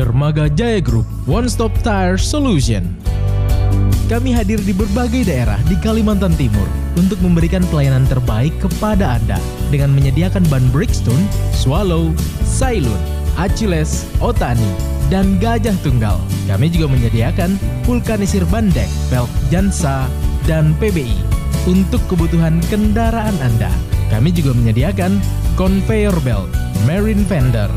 Dermaga Jaya Group, One Stop Tire Solution. Kami hadir di berbagai daerah di Kalimantan Timur untuk memberikan pelayanan terbaik kepada Anda dengan menyediakan ban Bridgestone, Swallow, Sailun, Achilles, Otani, dan Gajah Tunggal. Kami juga menyediakan vulkanisir bandek, pelk Jansa, dan PBI untuk kebutuhan kendaraan Anda. Kami juga menyediakan conveyor belt, marine fender,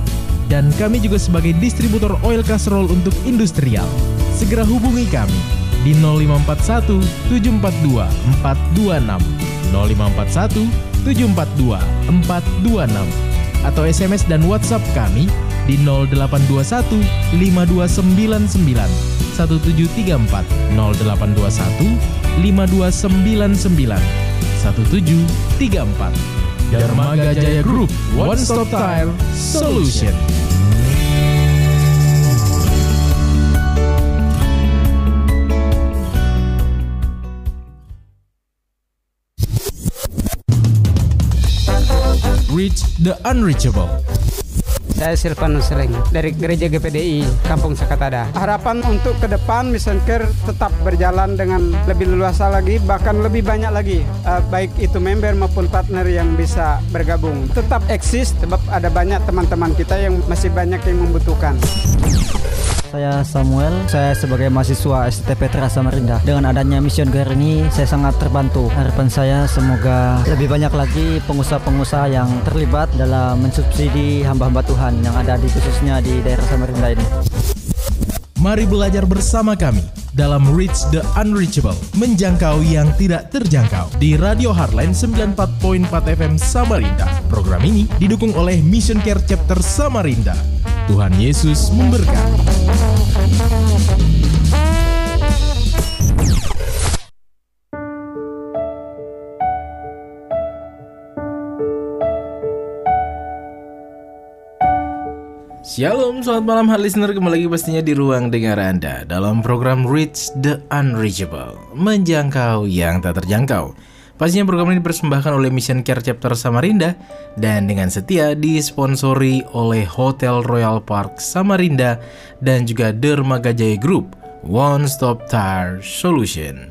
dan kami juga sebagai distributor oil casserole untuk industrial. Segera hubungi kami di 0541 742 426 0541 742 426 atau SMS dan WhatsApp kami di 0821 5299 1734 0821 5299 1734 Dermaga Jaya Group One Stop Tire Solution Reach the Unreachable Saya Seleng dari Gereja GPDI Kampung Sakatada. Harapan untuk ke depan Mission Care tetap berjalan dengan lebih luasa lagi, bahkan lebih banyak lagi, uh, baik itu member maupun partner yang bisa bergabung. Tetap eksis sebab ada banyak teman-teman kita yang masih banyak yang membutuhkan. Saya Samuel, saya sebagai mahasiswa STP Terasa Samarinda. Dengan adanya Mission Care ini, saya sangat terbantu. Harapan saya semoga lebih banyak lagi pengusaha-pengusaha yang terlibat dalam mensubsidi hamba-hamba Tuhan yang ada di khususnya di daerah Samarinda ini. Mari belajar bersama kami dalam Reach the Unreachable, menjangkau yang tidak terjangkau di Radio Heartline 94.4 FM Samarinda. Program ini didukung oleh Mission Care Chapter Samarinda. Tuhan Yesus memberkati. Shalom, selamat malam hard listener. Kembali lagi pastinya di ruang dengar Anda Dalam program Reach the Unreachable Menjangkau yang tak terjangkau. Pastinya program ini dipersembahkan oleh Mission Care Chapter Samarinda Dan dengan setia disponsori oleh Hotel Royal Park Samarinda Dan juga Dermaga Jaya Group One Stop Tire Solution.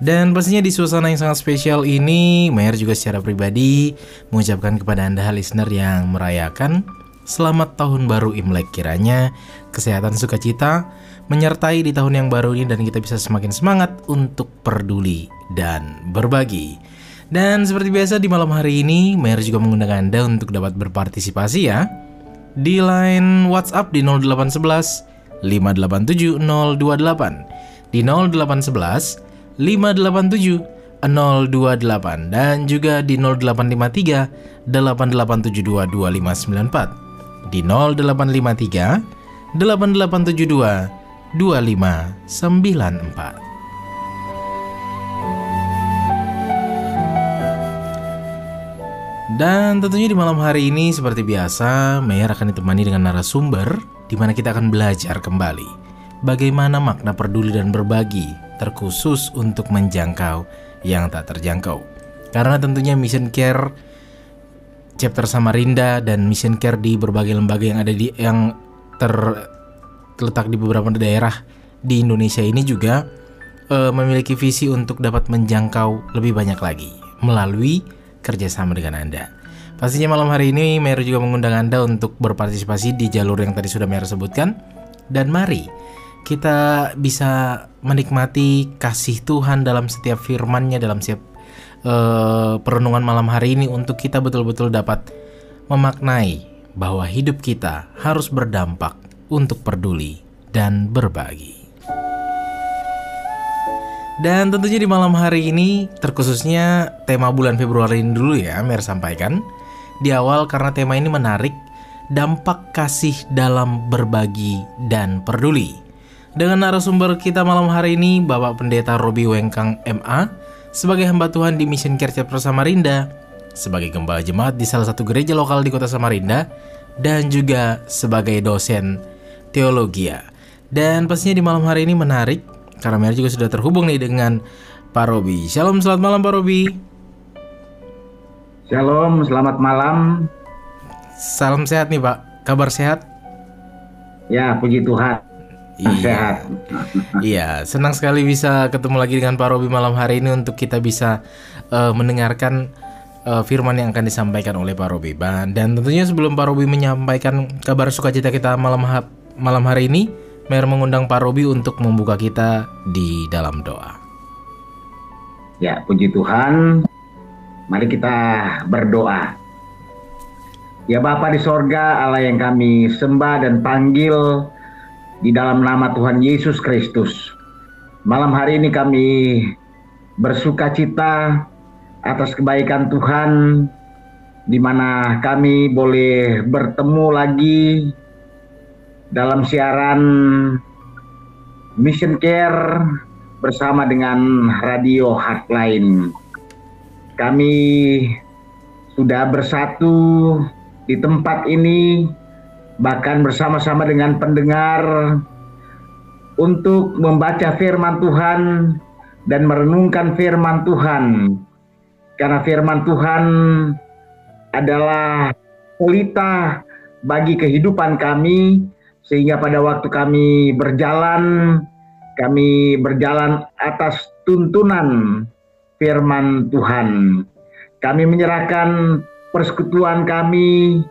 Dan pastinya di suasana yang sangat spesial ini, Mayer juga secara pribadi mengucapkan kepada Anda listener yang merayakan Selamat tahun baru Imlek kiranya kesehatan sukacita menyertai di tahun yang baru ini dan kita bisa semakin semangat untuk peduli dan berbagi. Dan seperti biasa di malam hari ini, Mayer juga mengundang Anda untuk dapat berpartisipasi ya. Di line WhatsApp di 0811 587 028 di 0811 587 028 dan juga di 0853 8872 2594 di 0853 8872 2594. Dan tentunya di malam hari ini seperti biasa, Mayer akan ditemani dengan narasumber di mana kita akan belajar kembali bagaimana makna peduli dan berbagi terkhusus untuk menjangkau yang tak terjangkau. Karena tentunya Mission Care chapter Samarinda dan Mission Care di berbagai lembaga yang ada di yang terletak di beberapa daerah di Indonesia ini juga uh, memiliki visi untuk dapat menjangkau lebih banyak lagi melalui kerjasama dengan Anda. Pastinya malam hari ini Meru juga mengundang Anda untuk berpartisipasi di jalur yang tadi sudah Meru sebutkan. Dan mari kita bisa menikmati kasih Tuhan dalam setiap firman-Nya dalam setiap uh, perenungan malam hari ini untuk kita betul-betul dapat memaknai bahwa hidup kita harus berdampak untuk peduli dan berbagi. Dan tentunya di malam hari ini terkhususnya tema bulan Februari ini dulu ya Mer sampaikan di awal karena tema ini menarik dampak kasih dalam berbagi dan peduli. Dengan narasumber kita malam hari ini Bapak Pendeta Robi Wengkang MA sebagai hamba Tuhan di Mission Care Chapter Samarinda, sebagai gembala jemaat di salah satu gereja lokal di kota Samarinda, dan juga sebagai dosen teologi. Dan pastinya di malam hari ini menarik karena Mary juga sudah terhubung nih dengan Pak Robi. Shalom, selamat malam Pak Robi. Shalom, selamat malam. Salam sehat nih Pak. Kabar sehat? Ya, puji Tuhan. Iya. Iya, senang sekali bisa ketemu lagi dengan Pak Robi malam hari ini untuk kita bisa eh, mendengarkan eh, firman yang akan disampaikan oleh Pak Robi. Dan tentunya sebelum Pak Robi menyampaikan kabar sukacita kita malam ha- malam hari ini, Mer mengundang Pak Robi untuk membuka kita di dalam doa. Ya, puji Tuhan. Mari kita berdoa. Ya Bapa di sorga, Allah yang kami sembah dan panggil di dalam nama Tuhan Yesus Kristus. Malam hari ini kami bersuka cita atas kebaikan Tuhan di mana kami boleh bertemu lagi dalam siaran Mission Care bersama dengan Radio Hotline. Kami sudah bersatu di tempat ini, bahkan bersama-sama dengan pendengar untuk membaca firman Tuhan dan merenungkan firman Tuhan. Karena firman Tuhan adalah pelita bagi kehidupan kami, sehingga pada waktu kami berjalan, kami berjalan atas tuntunan firman Tuhan. Kami menyerahkan persekutuan kami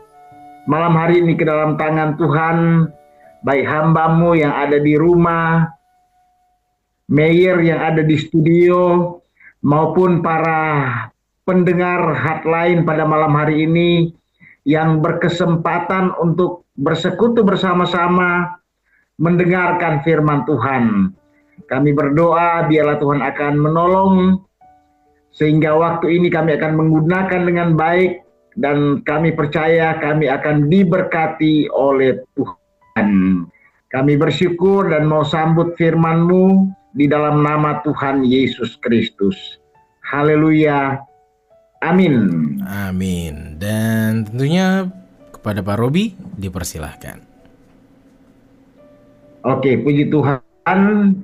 malam hari ini ke dalam tangan Tuhan, baik hambamu yang ada di rumah, Mayor yang ada di studio, maupun para pendengar hotline pada malam hari ini yang berkesempatan untuk bersekutu bersama-sama mendengarkan firman Tuhan. Kami berdoa biarlah Tuhan akan menolong sehingga waktu ini kami akan menggunakan dengan baik dan kami percaya kami akan diberkati oleh Tuhan. Kami bersyukur dan mau sambut firman-Mu di dalam nama Tuhan Yesus Kristus. Haleluya. Amin. Amin. Dan tentunya kepada Pak Robi dipersilahkan. Oke, puji Tuhan.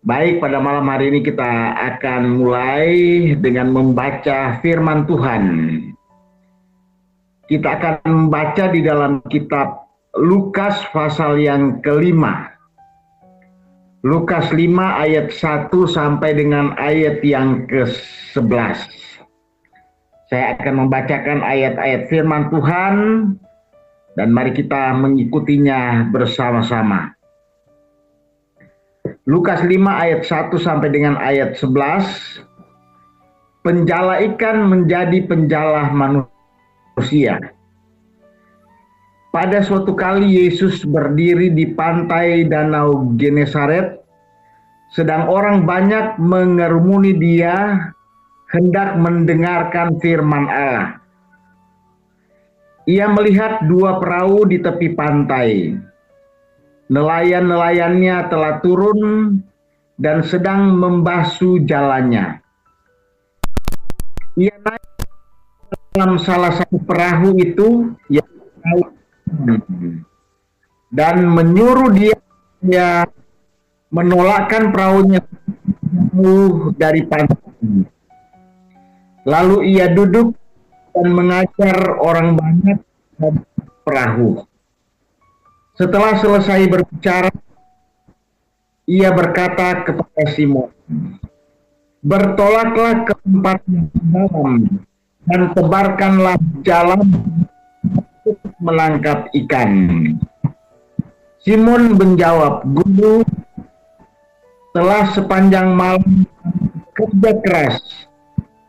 Baik, pada malam hari ini kita akan mulai dengan membaca firman Tuhan. Kita akan membaca di dalam kitab Lukas pasal yang kelima. Lukas 5 ayat 1 sampai dengan ayat yang ke-11. Saya akan membacakan ayat-ayat firman Tuhan dan mari kita mengikutinya bersama-sama. Lukas 5 ayat 1 sampai dengan ayat 11. Penjala ikan menjadi penjala manusia. Pada suatu kali Yesus berdiri di pantai Danau Genesaret, sedang orang banyak mengerumuni dia hendak mendengarkan firman Allah. Ia melihat dua perahu di tepi pantai. Nelayan-nelayannya telah turun dan sedang membasuh jalannya. Dalam salah satu perahu itu yang dan menyuruh dia ya, menolakkan perahunya. Dari pantai. Lalu ia duduk dan mengajar orang banyak perahu. Setelah selesai berbicara, ia berkata kepada Simon, "Bertolaklah ke tempat yang dalam dan tebarkanlah jalan untuk menangkap ikan." Simon menjawab, "Guru, telah sepanjang malam kerja keras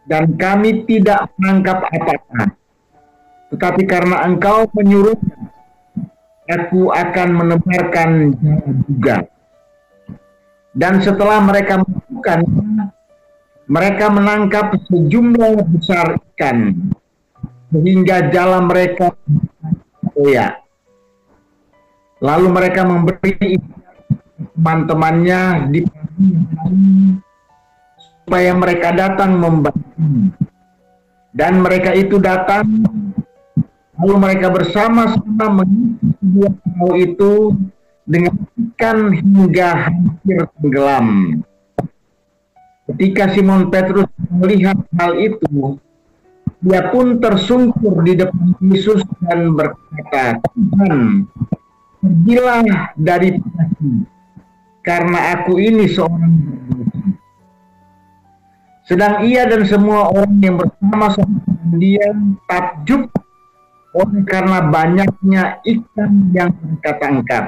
dan kami tidak menangkap apa-apa. Tetapi karena engkau menyuruhnya, aku akan menebarkan juga. Dan setelah mereka melakukan, mereka menangkap sejumlah besar ikan, sehingga jalan mereka ya. Lalu mereka memberi teman-temannya di supaya mereka datang membantu. Dan mereka itu datang, lalu mereka bersama-sama mengisi dua perahu itu dengan ikan hingga hampir tenggelam. Ketika Simon Petrus melihat hal itu, dia pun tersungkur di depan Yesus dan berkata, Tuhan, pergilah dari aku, karena aku ini seorang berdosa. Sedang ia dan semua orang yang bersama-sama dia takjub oleh karena banyaknya ikan yang mereka tangkap.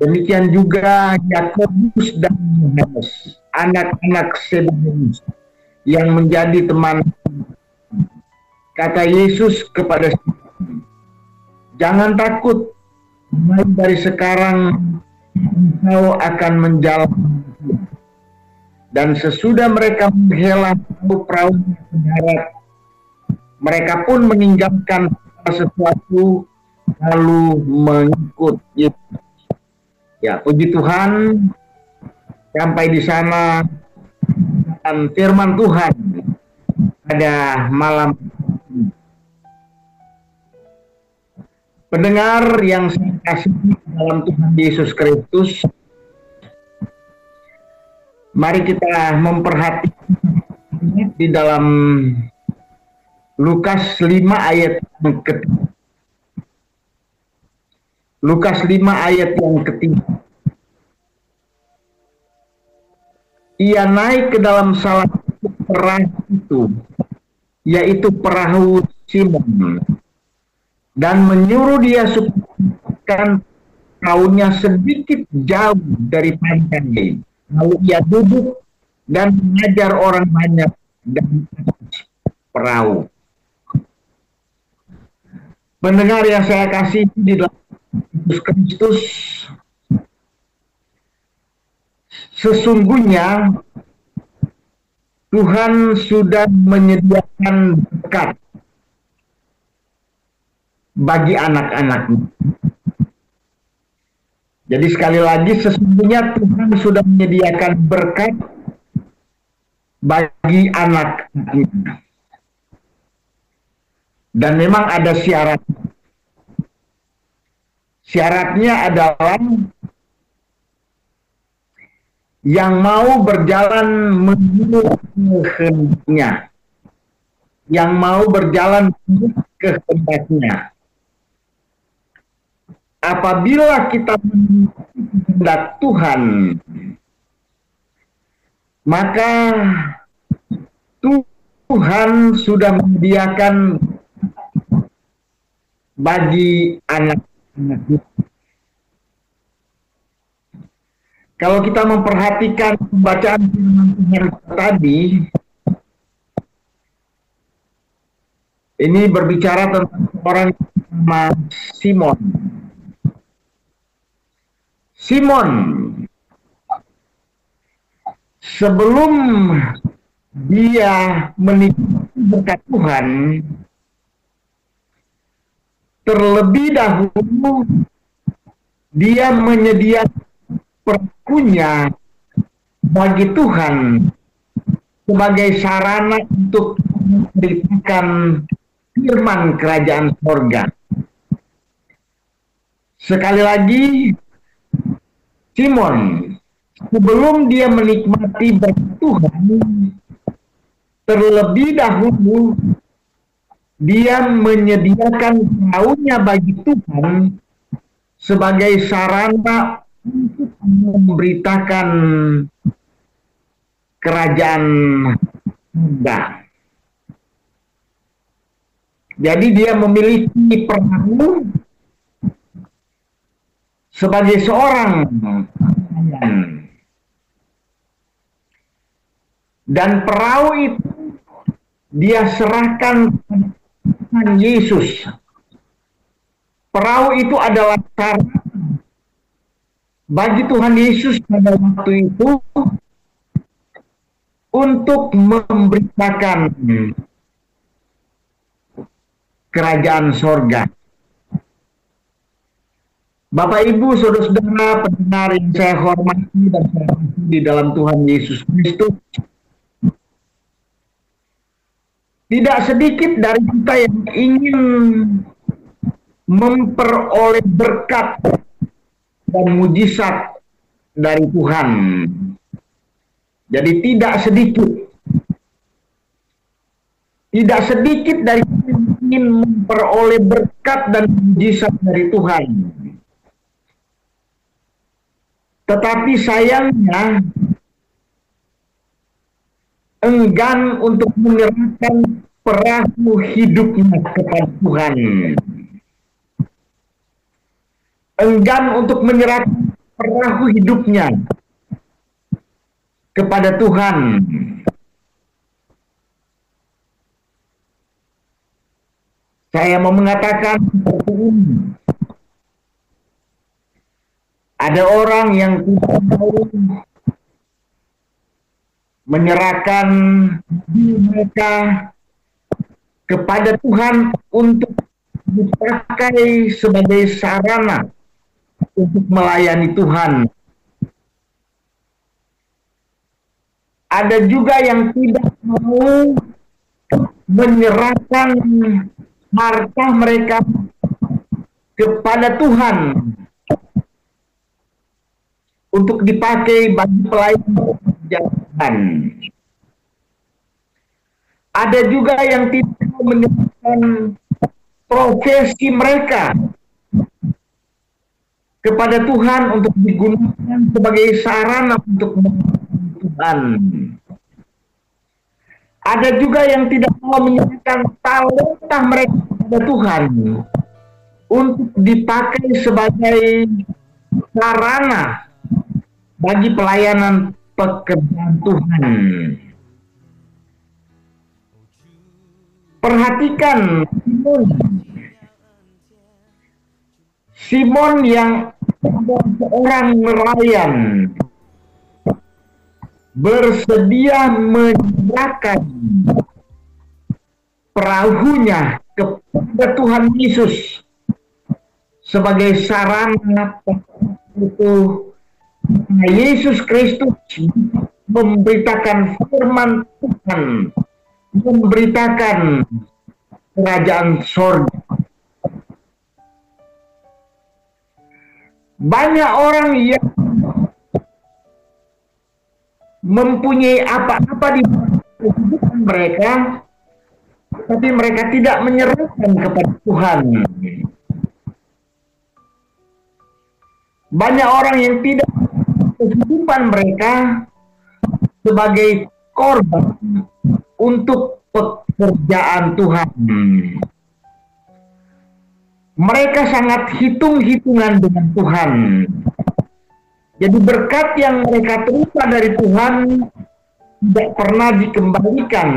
Demikian juga Yakobus dan Yohanes, anak-anak Zebedeus yang menjadi teman. Kata Yesus kepada Jangan takut, mulai dari sekarang engkau akan menjalankan dan sesudah mereka menghela perahu ke darat, mereka pun meninggalkan sesuatu lalu mengikut Yesus. Ya, puji Tuhan sampai di sana. Dan firman Tuhan pada malam pendengar yang saya kasih dalam Tuhan Yesus Kristus mari kita memperhatikan di dalam Lukas 5 ayat yang ketiga. Lukas 5 ayat yang ketiga. Ia naik ke dalam salah satu perahu itu, yaitu perahu Simon, dan menyuruh dia supaya perahunya sedikit jauh dari pantai. Lalu ia duduk dan mengajar orang banyak dan perahu. Pendengar yang saya kasih di dalam Kristus sesungguhnya Tuhan sudah menyediakan berkat bagi anak-anaknya. Jadi sekali lagi sesungguhnya Tuhan sudah menyediakan berkat bagi anak-anaknya. Dan memang ada syarat Syaratnya adalah yang mau berjalan menuju kehendaknya. Yang mau berjalan menuju kehendaknya. Apabila kita kehendak Tuhan, maka Tuhan sudah menyediakan bagi anak kalau kita memperhatikan bacaan firman Tuhan tadi, ini berbicara tentang orang nama Simon. Simon sebelum dia menikmati berkat Tuhan, terlebih dahulu dia menyediakan perpunya bagi Tuhan sebagai sarana untuk memberitakan firman kerajaan sorga. Sekali lagi, Simon, sebelum dia menikmati berkat Tuhan, terlebih dahulu dia menyediakan maunya bagi Tuhan sebagai sarana memberitakan kerajaan muda. Jadi dia memiliki perahu sebagai seorang dan perahu itu dia serahkan Tuhan Yesus. Perahu itu adalah cara bagi Tuhan Yesus pada waktu itu untuk memberitakan kerajaan sorga. Bapak Ibu, saudara-saudara pendengar yang saya hormati dan saya di dalam Tuhan Yesus Kristus, tidak sedikit dari kita yang ingin memperoleh berkat dan mujizat dari Tuhan. Jadi tidak sedikit tidak sedikit dari ingin memperoleh berkat dan mujizat dari Tuhan. tetapi sayangnya enggan untuk menyerahkan perahu hidupnya kepada Tuhan. Enggan untuk menyerahkan perahu hidupnya kepada Tuhan. Saya mau mengatakan. Ada orang yang tidak mau menyerahkan mereka kepada Tuhan untuk dipakai sebagai sarana untuk melayani Tuhan. Ada juga yang tidak mau menyerahkan harta mereka kepada Tuhan. Untuk dipakai bagi pelayanan Ada juga yang tidak menyerahkan profesi mereka kepada Tuhan untuk digunakan sebagai sarana untuk Tuhan. Ada juga yang tidak mau menyerahkan talenta mereka kepada Tuhan untuk dipakai sebagai sarana bagi pelayanan pekerjaan Tuhan. Perhatikan Simon. Yang seorang nelayan bersedia menyerahkan perahunya kepada Tuhan Yesus sebagai sarana itu Yesus Kristus memberitakan firman Tuhan memberitakan kerajaan sorga banyak orang yang mempunyai apa-apa di kehidupan mereka, tapi mereka tidak menyerahkan kepada Tuhan. Banyak orang yang tidak kehidupan mereka sebagai korban untuk pekerjaan Tuhan. Mereka sangat hitung-hitungan dengan Tuhan. Jadi berkat yang mereka terima dari Tuhan tidak pernah dikembalikan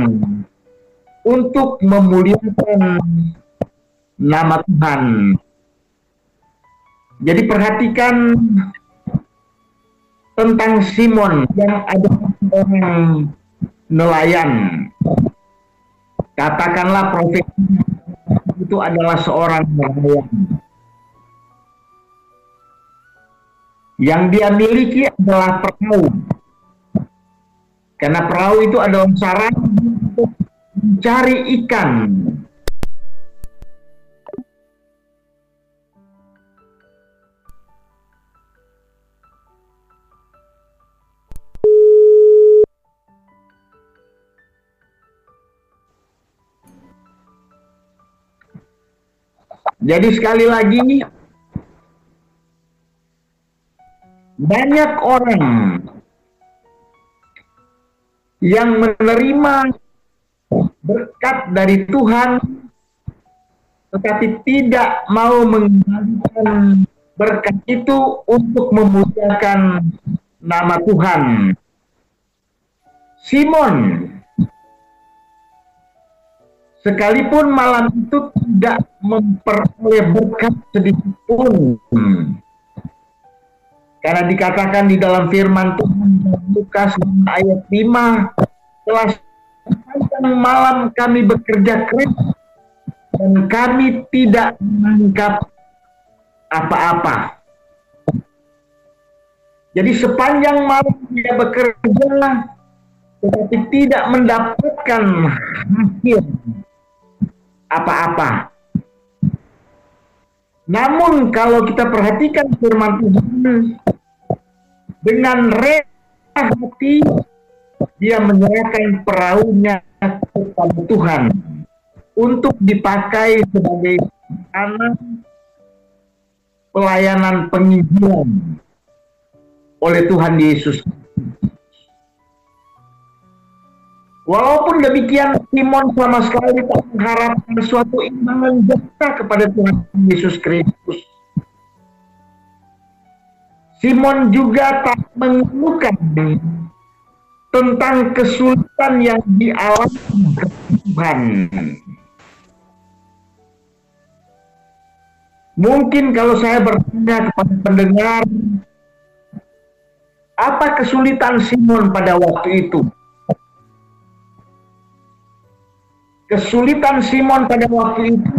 untuk memuliakan nama Tuhan. Jadi perhatikan tentang Simon yang ada orang nelayan. Katakanlah profesi itu adalah seorang nelayan Yang dia miliki adalah perahu. Karena perahu itu adalah sarana untuk mencari ikan. Jadi sekali lagi banyak orang yang menerima berkat dari Tuhan tetapi tidak mau mengembalikan berkat itu untuk memuliakan nama Tuhan. Simon sekalipun malam itu tidak memperoleh berkat sedikit pun karena dikatakan di dalam firman Tuhan Lukas ayat 5 telah sepanjang malam kami bekerja keras dan kami tidak menangkap apa-apa. Jadi sepanjang malam dia bekerja tetapi tidak mendapatkan hasil apa-apa. Namun kalau kita perhatikan firman Tuhan dengan rela hati dia menyerahkan perahunya kepada Tuhan untuk dipakai sebagai anak pelayanan penginjilan oleh Tuhan Yesus. Walaupun demikian, Simon sama sekali tak mengharapkan suatu imbalan jasa kepada Tuhan Yesus Kristus. Simon juga tak mengeluhkan tentang kesulitan yang dialami Tuhan. Mungkin kalau saya bertanya kepada pendengar, apa kesulitan Simon pada waktu itu? Kesulitan Simon pada waktu itu,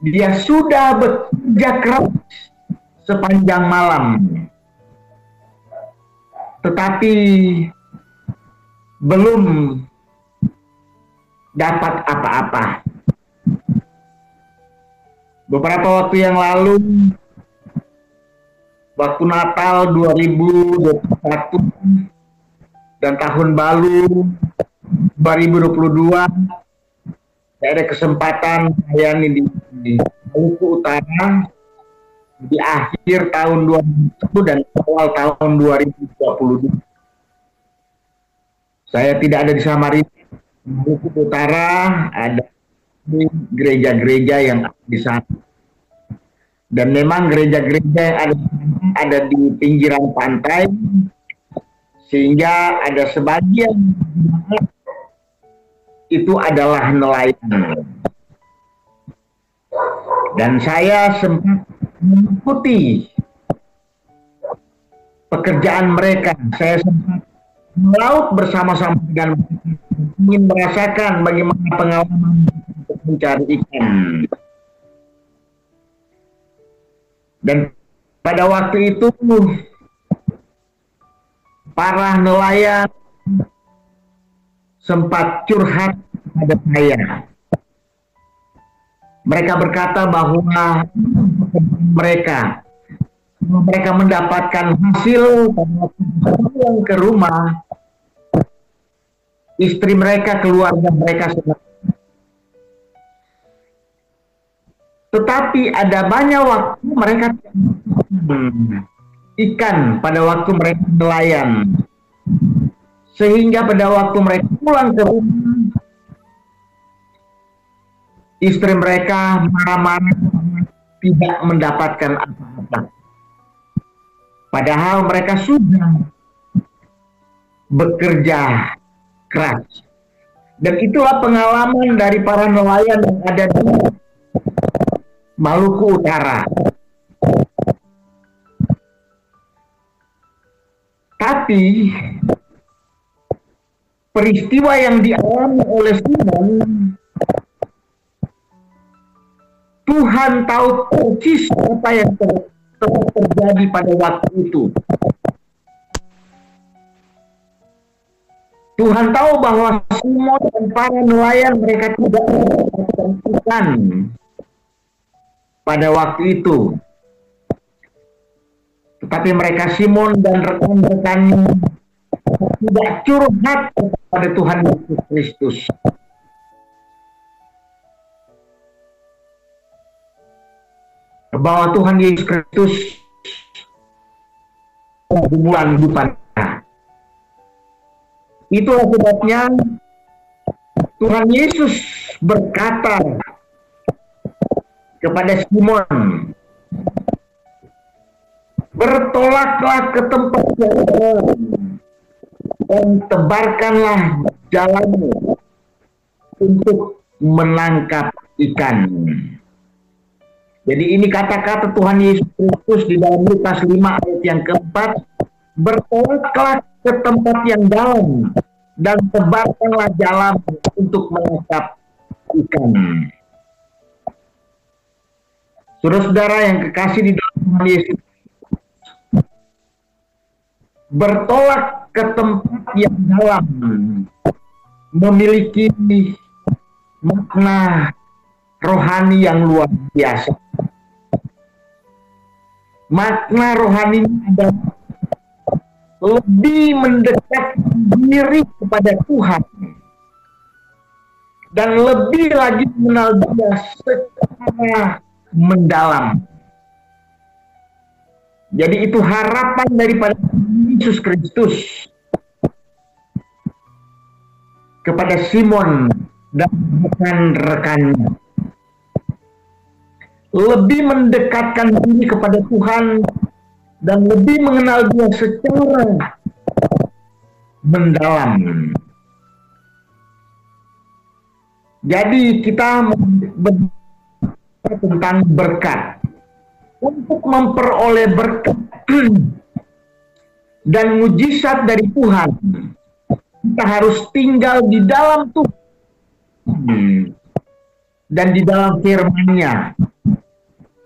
dia sudah bekerja keras sepanjang malam. Tetapi belum dapat apa-apa. Beberapa waktu yang lalu waktu Natal 2021 dan tahun baru 2022 saya ada kesempatan saya ini di, di Maluku Utara di akhir tahun 2020 dan awal tahun 2022. Saya tidak ada di Samarinda, Maluku Utara ada gereja-gereja yang di sana. Dan memang gereja-gereja yang ada ada di pinggiran pantai sehingga ada sebagian itu adalah nelayan. Dan saya sempat mengikuti pekerjaan mereka. Saya sempat melaut bersama-sama dengan ingin merasakan bagaimana pengalaman untuk mencari ikan. Dan pada waktu itu para nelayan sempat curhat pada saya. Mereka berkata bahwa mereka mereka mendapatkan hasil pulang ke rumah istri mereka keluarga mereka senang tetapi ada banyak waktu mereka ikan pada waktu mereka nelayan sehingga pada waktu mereka pulang ke rumah istri mereka marah-marah tidak mendapatkan apa-apa padahal mereka sudah bekerja keras dan itulah pengalaman dari para nelayan yang ada di Maluku Utara. Tapi peristiwa yang dialami oleh Simon Tuhan tahu persis apa yang ter ter terjadi pada waktu itu. Tuhan tahu bahwa semua dan para nelayan mereka tidak ikan pada waktu itu. Tetapi mereka Simon dan rekan-rekannya tidak curhat kepada Tuhan Yesus Kristus. Bahwa Tuhan Yesus Kristus hubungan hidupannya. Itulah sebabnya Tuhan Yesus berkata kepada Simon bertolaklah ke tempat yang dan tebarkanlah jalanmu untuk menangkap ikan. Jadi ini kata-kata Tuhan Yesus Kristus di dalam Lukas 5 ayat yang keempat, bertolaklah ke tempat yang dalam dan tebarkanlah jalan untuk menangkap ikan. Saudara-saudara yang kekasih di dalam Tuhan Yesus bertolak ke tempat yang dalam memiliki makna rohani yang luar biasa. Makna rohani adalah lebih mendekat diri kepada Tuhan dan lebih lagi mengenal dia secara mendalam. Jadi itu harapan daripada Yesus Kristus kepada Simon dan rekan-rekannya. Lebih mendekatkan diri kepada Tuhan dan lebih mengenal dia secara mendalam. Jadi kita tentang berkat untuk memperoleh berkat dan mujizat dari Tuhan. Kita harus tinggal di dalam Tuhan dan di dalam firman-Nya.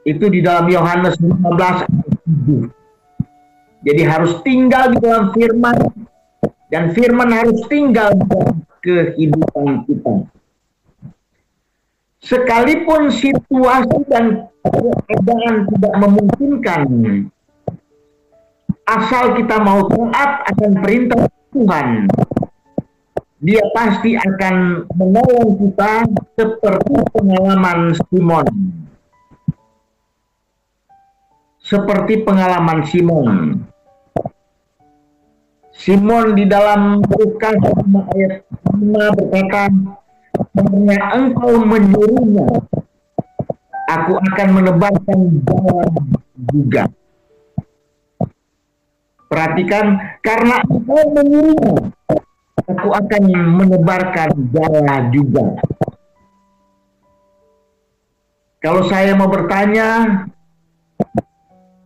Itu di dalam Yohanes 15 jadi harus tinggal di dalam firman dan firman harus tinggal di dalam kehidupan kita sekalipun situasi dan keadaan tidak memungkinkan asal kita mau taat akan perintah Tuhan dia pasti akan menolong kita seperti pengalaman Simon. Seperti pengalaman Simon. Simon di dalam Lukas ayat 5 berkata karena engkau menyuruhnya aku akan menebarkan jalan juga. Perhatikan karena engkau menyuruhnya aku akan menebarkan jalan juga. Kalau saya mau bertanya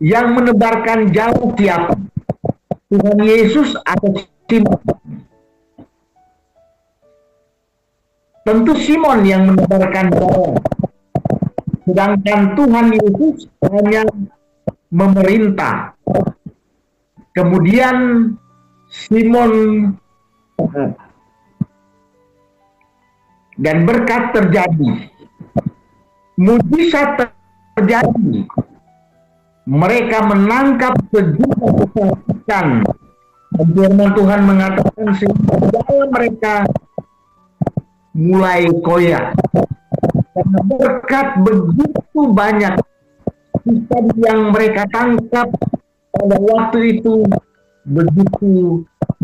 yang menebarkan jalan siapa? Tuhan Yesus atau Simon Tentu Simon yang menebarkan jalan. Sedangkan Tuhan Yesus hanya memerintah. Kemudian Simon dan berkat terjadi. Mujizat terjadi. Mereka menangkap sejumlah kesaksian. Firman Tuhan mengatakan sehingga mereka mulai koyak. Karena berkat begitu banyak ikan yang mereka tangkap pada waktu itu begitu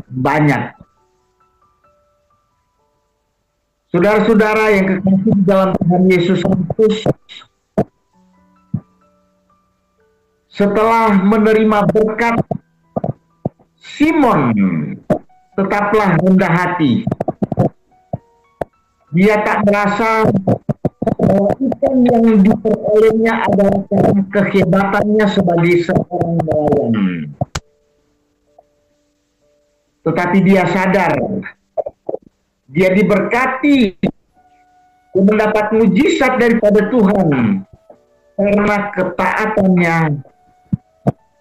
banyak. Saudara-saudara yang kekasih dalam Tuhan Yesus Kristus, setelah menerima berkat, Simon tetaplah rendah hati dia tak merasa bahwa ikan yang diperolehnya adalah karena kehebatannya sebagai seorang nelayan. Tetapi dia sadar, dia diberkati mendapat mujizat daripada Tuhan karena ketaatannya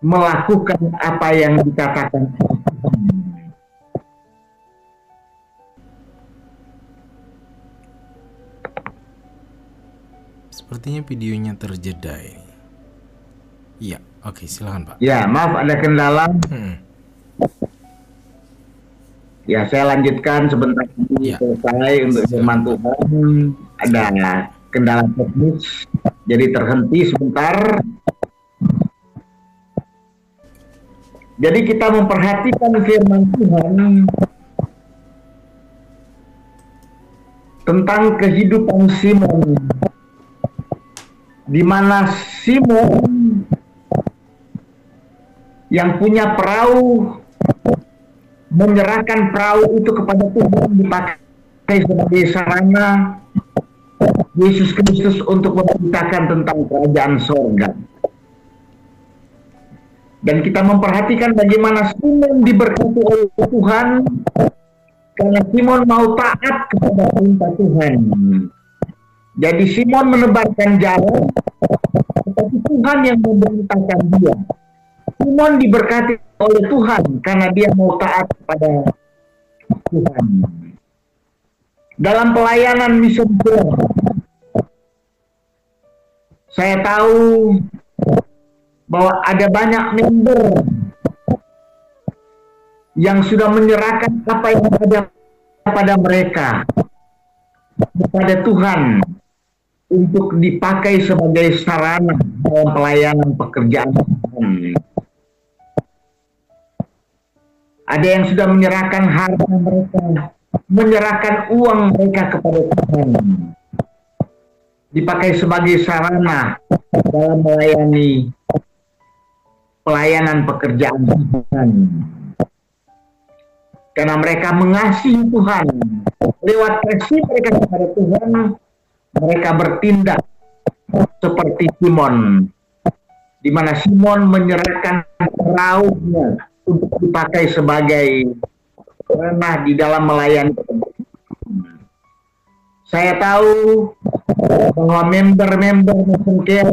melakukan apa yang dikatakan Tuhan. Sepertinya videonya terjeda ini. Iya, oke silakan Pak. Ya, maaf ada kendala. Hmm. Ya, saya lanjutkan sebentar lagi ya. selesai untuk firman Tuhan. Ada kendala teknis, jadi terhenti sebentar. Jadi kita memperhatikan firman Tuhan tentang kehidupan Simon di mana Simon yang punya perahu menyerahkan perahu itu kepada Tuhan dipakai sebagai sarana Yesus Kristus untuk memberitakan tentang kerajaan sorga. Dan kita memperhatikan bagaimana Simon diberkati oleh Tuhan karena Simon mau taat kepada perintah Tuhan. Jadi Simon menebarkan jalan, tetapi Tuhan yang memerintahkan dia. Simon diberkati oleh Tuhan karena dia mau taat kepada Tuhan. Dalam pelayanan misi saya tahu bahwa ada banyak member yang sudah menyerahkan apa yang ada pada mereka kepada Tuhan untuk dipakai sebagai sarana dalam pelayanan pekerjaan Ada yang sudah menyerahkan harta mereka, menyerahkan uang mereka kepada Tuhan. Dipakai sebagai sarana dalam melayani pelayanan pekerjaan Tuhan. Karena mereka mengasihi Tuhan. Lewat kasih mereka kepada Tuhan, mereka bertindak seperti Simon. Di mana Simon menyerahkan perahunya untuk dipakai sebagai ranah di dalam melayani. Saya tahu bahwa member-member Care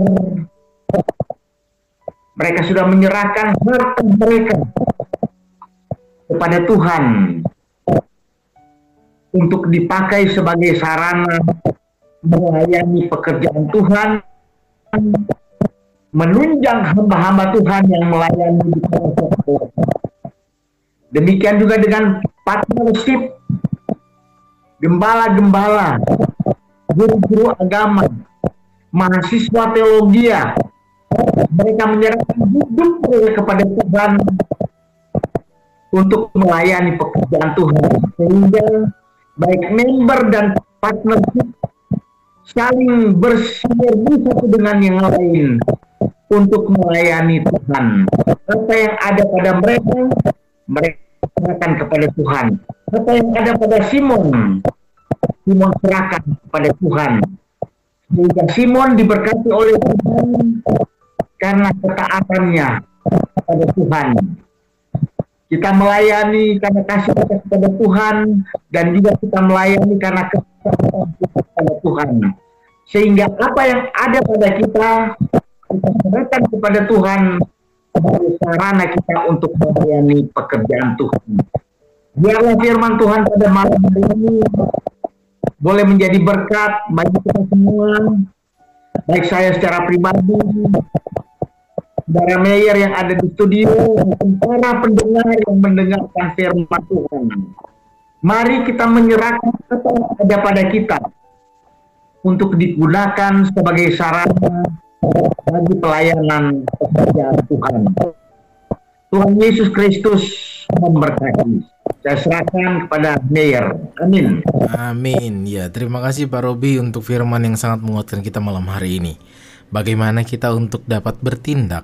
mereka sudah menyerahkan harta mereka kepada Tuhan untuk dipakai sebagai sarana melayani pekerjaan Tuhan, menunjang hamba-hamba Tuhan yang melayani di Demikian juga dengan partnership gembala-gembala, guru-guru agama, mahasiswa teologi, mereka menyerahkan hidup mereka kepada Tuhan untuk melayani pekerjaan Tuhan sehingga baik member dan partnership saling bersinergi satu dengan yang lain untuk melayani Tuhan. Apa yang ada pada mereka, mereka serahkan kepada Tuhan. Apa yang ada pada Simon, Simon serahkan kepada Tuhan. Sehingga Simon diberkati oleh Tuhan karena ketaatannya kepada Tuhan. Kita melayani karena kasih kepada Tuhan dan juga kita melayani karena ketaatan kepada Tuhan. Sehingga apa yang ada pada kita kita serahkan kepada Tuhan sebagai sarana kita untuk melayani pekerjaan Tuhan. Biarlah firman Tuhan pada malam hari ini boleh menjadi berkat bagi kita semua, baik saya secara pribadi, saudara Mayor yang ada di studio, para pendengar yang mendengarkan firman Tuhan. Mari kita menyerahkan apa yang ada pada kita untuk digunakan sebagai sarana bagi pelayanan pekerjaan Tuhan. Tuhan Yesus Kristus memberkati. Saya serahkan kepada Mayor. Amin. Amin. Ya, terima kasih Pak Robi untuk firman yang sangat menguatkan kita malam hari ini. Bagaimana kita untuk dapat bertindak,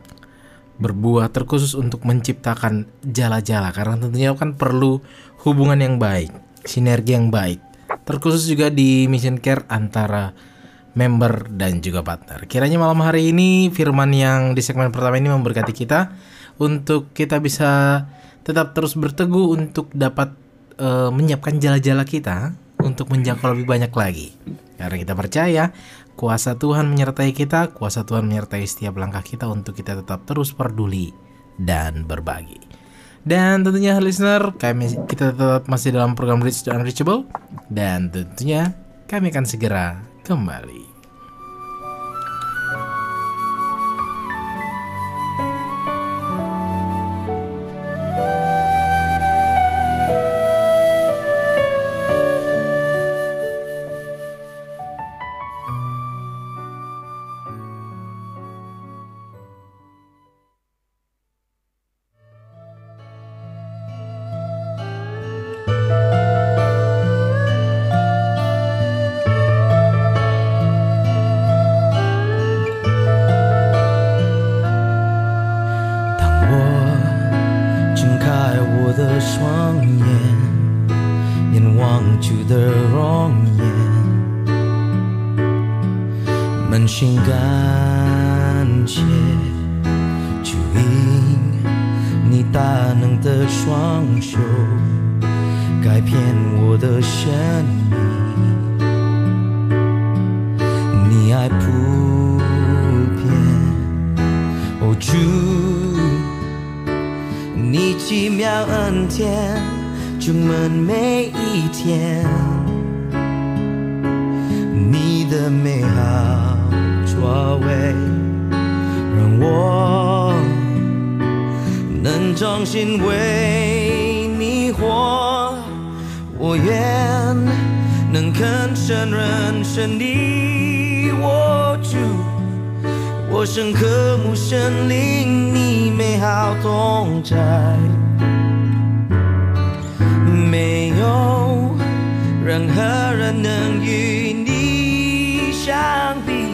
berbuah terkhusus untuk menciptakan jala-jala karena tentunya kan perlu hubungan yang baik, sinergi yang baik. Terkhusus juga di mission care antara member dan juga partner. Kiranya malam hari ini firman yang di segmen pertama ini memberkati kita untuk kita bisa tetap terus berteguh untuk dapat uh, menyiapkan jala-jala kita untuk menjangkau lebih banyak lagi. Karena kita percaya kuasa Tuhan menyertai kita, kuasa Tuhan menyertai setiap langkah kita untuk kita tetap terus peduli dan berbagi. Dan tentunya listener, kami kita tetap masih dalam program Reach the Unreachable dan tentunya kami akan segera kembali. 开我的双眼，眼望住的容颜，满心感谢，就因你大能的双手，改变我的生命。你爱普遍，哦，主。你奇妙恩典充满每一天，你的美好作为让我能重新为你活，我愿能更承认生的我。我深刻目森林，你美好同在，没有任何人能与你相比。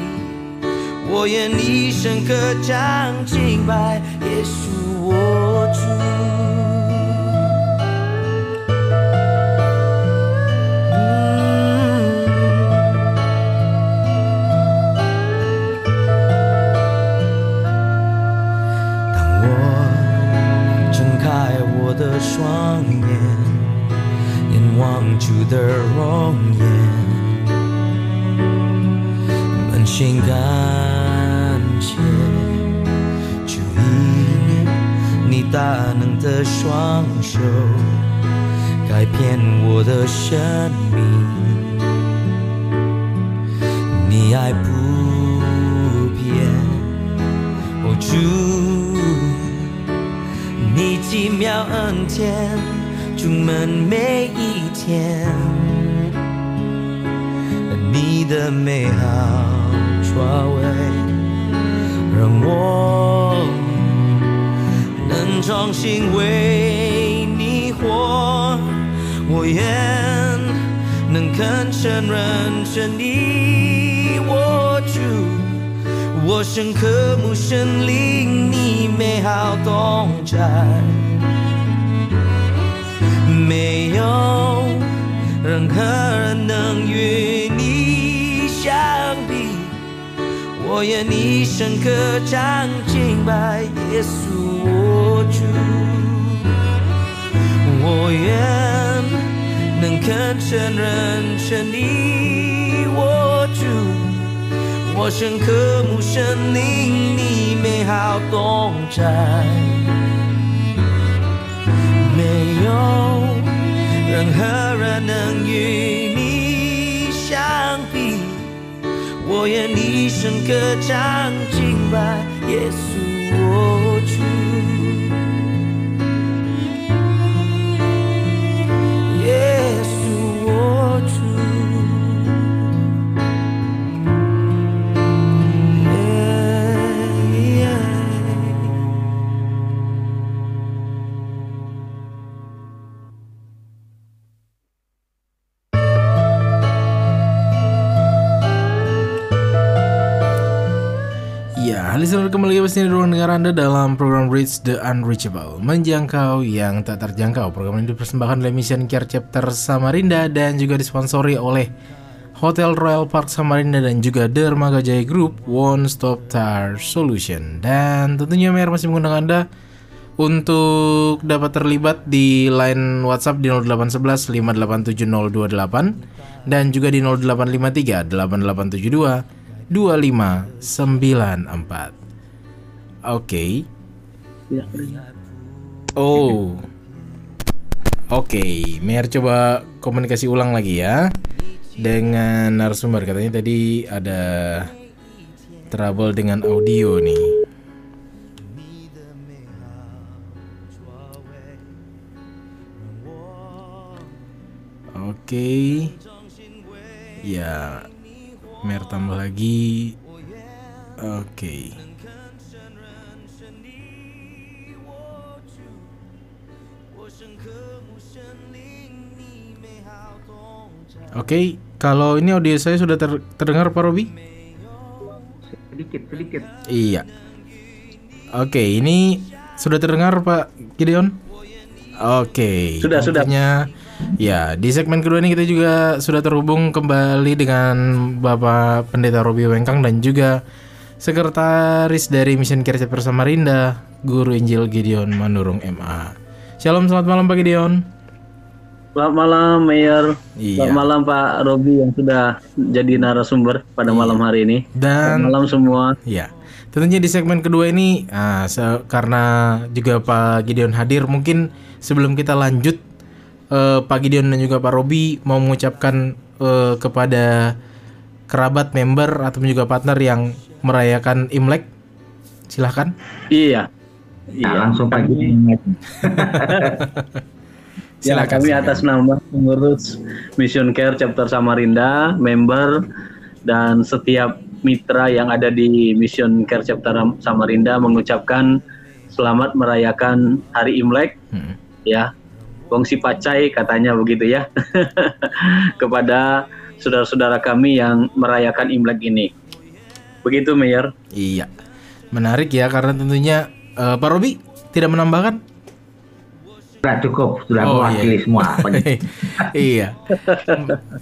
我愿一生歌唱敬拜耶稣，我主。的双眼，眼望主的容颜，满心感谢，主以你大能的双手改变我的生命，你爱不变。哦，主，你奇妙恩典，充满每一天，你的美好作为，让我能重新为你活。我愿能更承认着你，我主。我深刻慕神灵你美好动态，没有任何人能与你相比。我愿一生歌唱敬拜耶稣我主，我愿能肯承认成你我主。我深刻慕神灵你美好动态，没有任何人能与你相比。我愿一生歌唱敬拜耶稣我 Ya, listener kembali pastinya di ruang dengar Anda dalam program Reach the Unreachable. Menjangkau yang tak terjangkau. Program ini dipersembahkan oleh Mission Care Chapter Samarinda Dan juga disponsori oleh Hotel Royal Park Samarinda dan juga Dermaga Jaya Group One Stop Tire Solution. Dan tentunya Mer masih mengundang Anda untuk dapat terlibat di line WhatsApp di 0811 5870228 dan juga di 0853 8872 2594. Oke. Oh. Oke, Mer coba komunikasi ulang lagi ya dengan narasumber. Katanya tadi ada trouble dengan audio nih. Oke. Ya, Mer tambah lagi. Oke. Oke, kalau ini audio saya sudah ter- terdengar Pak Robi? Sedikit, sedikit. Iya. Oke, ini sudah terdengar Pak Gideon? Oke. Sudah, sudah. Ya, di segmen kedua ini kita juga sudah terhubung kembali dengan Bapak Pendeta Robi Wengkang dan juga Sekretaris dari Mission Care Chapter Samarinda, Guru Injil Gideon Manurung MA. Shalom, selamat malam Pak Gideon. Selamat malam, Mayor. Iya. Selamat malam, Pak Robi yang sudah jadi narasumber pada malam hari ini. Dan Selamat malam semua. Ya, tentunya di segmen kedua ini, ah, se- karena juga Pak Gideon hadir, mungkin sebelum kita lanjut, eh, Pak Gideon dan juga Pak Robi mau mengucapkan eh, kepada kerabat, member atau juga partner yang merayakan Imlek, silahkan. Iya. Nah, Iya. langsung pagi Kami, ini. ya, Silakan, kami silakan. atas nama pengurus Mission Care Chapter Samarinda, member dan setiap mitra yang ada di Mission Care Chapter Samarinda mengucapkan selamat merayakan Hari Imlek Hmm. ya Gongsi Pacai katanya begitu ya kepada saudara-saudara kami yang merayakan Imlek ini. Begitu Mayor. Iya. Menarik ya karena tentunya eh, Pak Robi tidak menambahkan? Sudah cukup, sudah Oh, mewakili iya. semua. iya.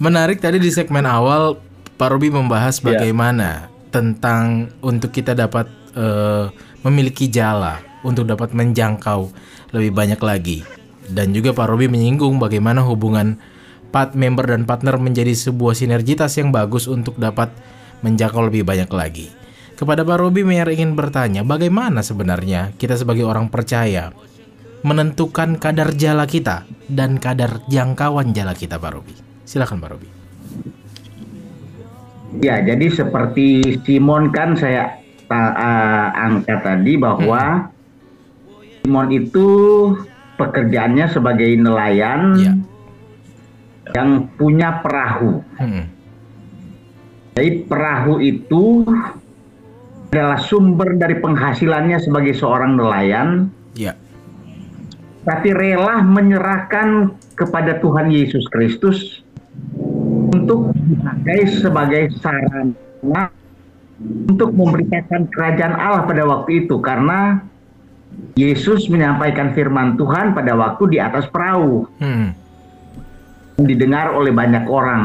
Menarik tadi di segmen awal Pak Robi membahas Iya. bagaimana tentang untuk kita dapat eh, memiliki jala untuk dapat menjangkau lebih banyak lagi. Dan juga Pak Robi menyinggung bagaimana hubungan part member dan partner menjadi sebuah sinergitas yang bagus untuk dapat menjangkau lebih banyak lagi. Kepada Pak Robi Meyer ingin bertanya, bagaimana sebenarnya kita sebagai orang percaya menentukan kadar jala kita dan kadar jangkauan jala kita Pak Robi. Silakan Pak Robi. Ya, jadi seperti Simon kan saya eh, angkat tadi bahwa Simon itu pekerjaannya sebagai nelayan Ya. yang punya perahu. Hmm. Jadi perahu itu adalah sumber dari penghasilannya sebagai seorang nelayan, Ya. tapi rela menyerahkan kepada Tuhan Yesus Kristus untuk dipakai sebagai sarana untuk memberitakan kerajaan Allah pada waktu itu karena Yesus menyampaikan firman Tuhan pada waktu di atas perahu Hmm. didengar oleh banyak orang.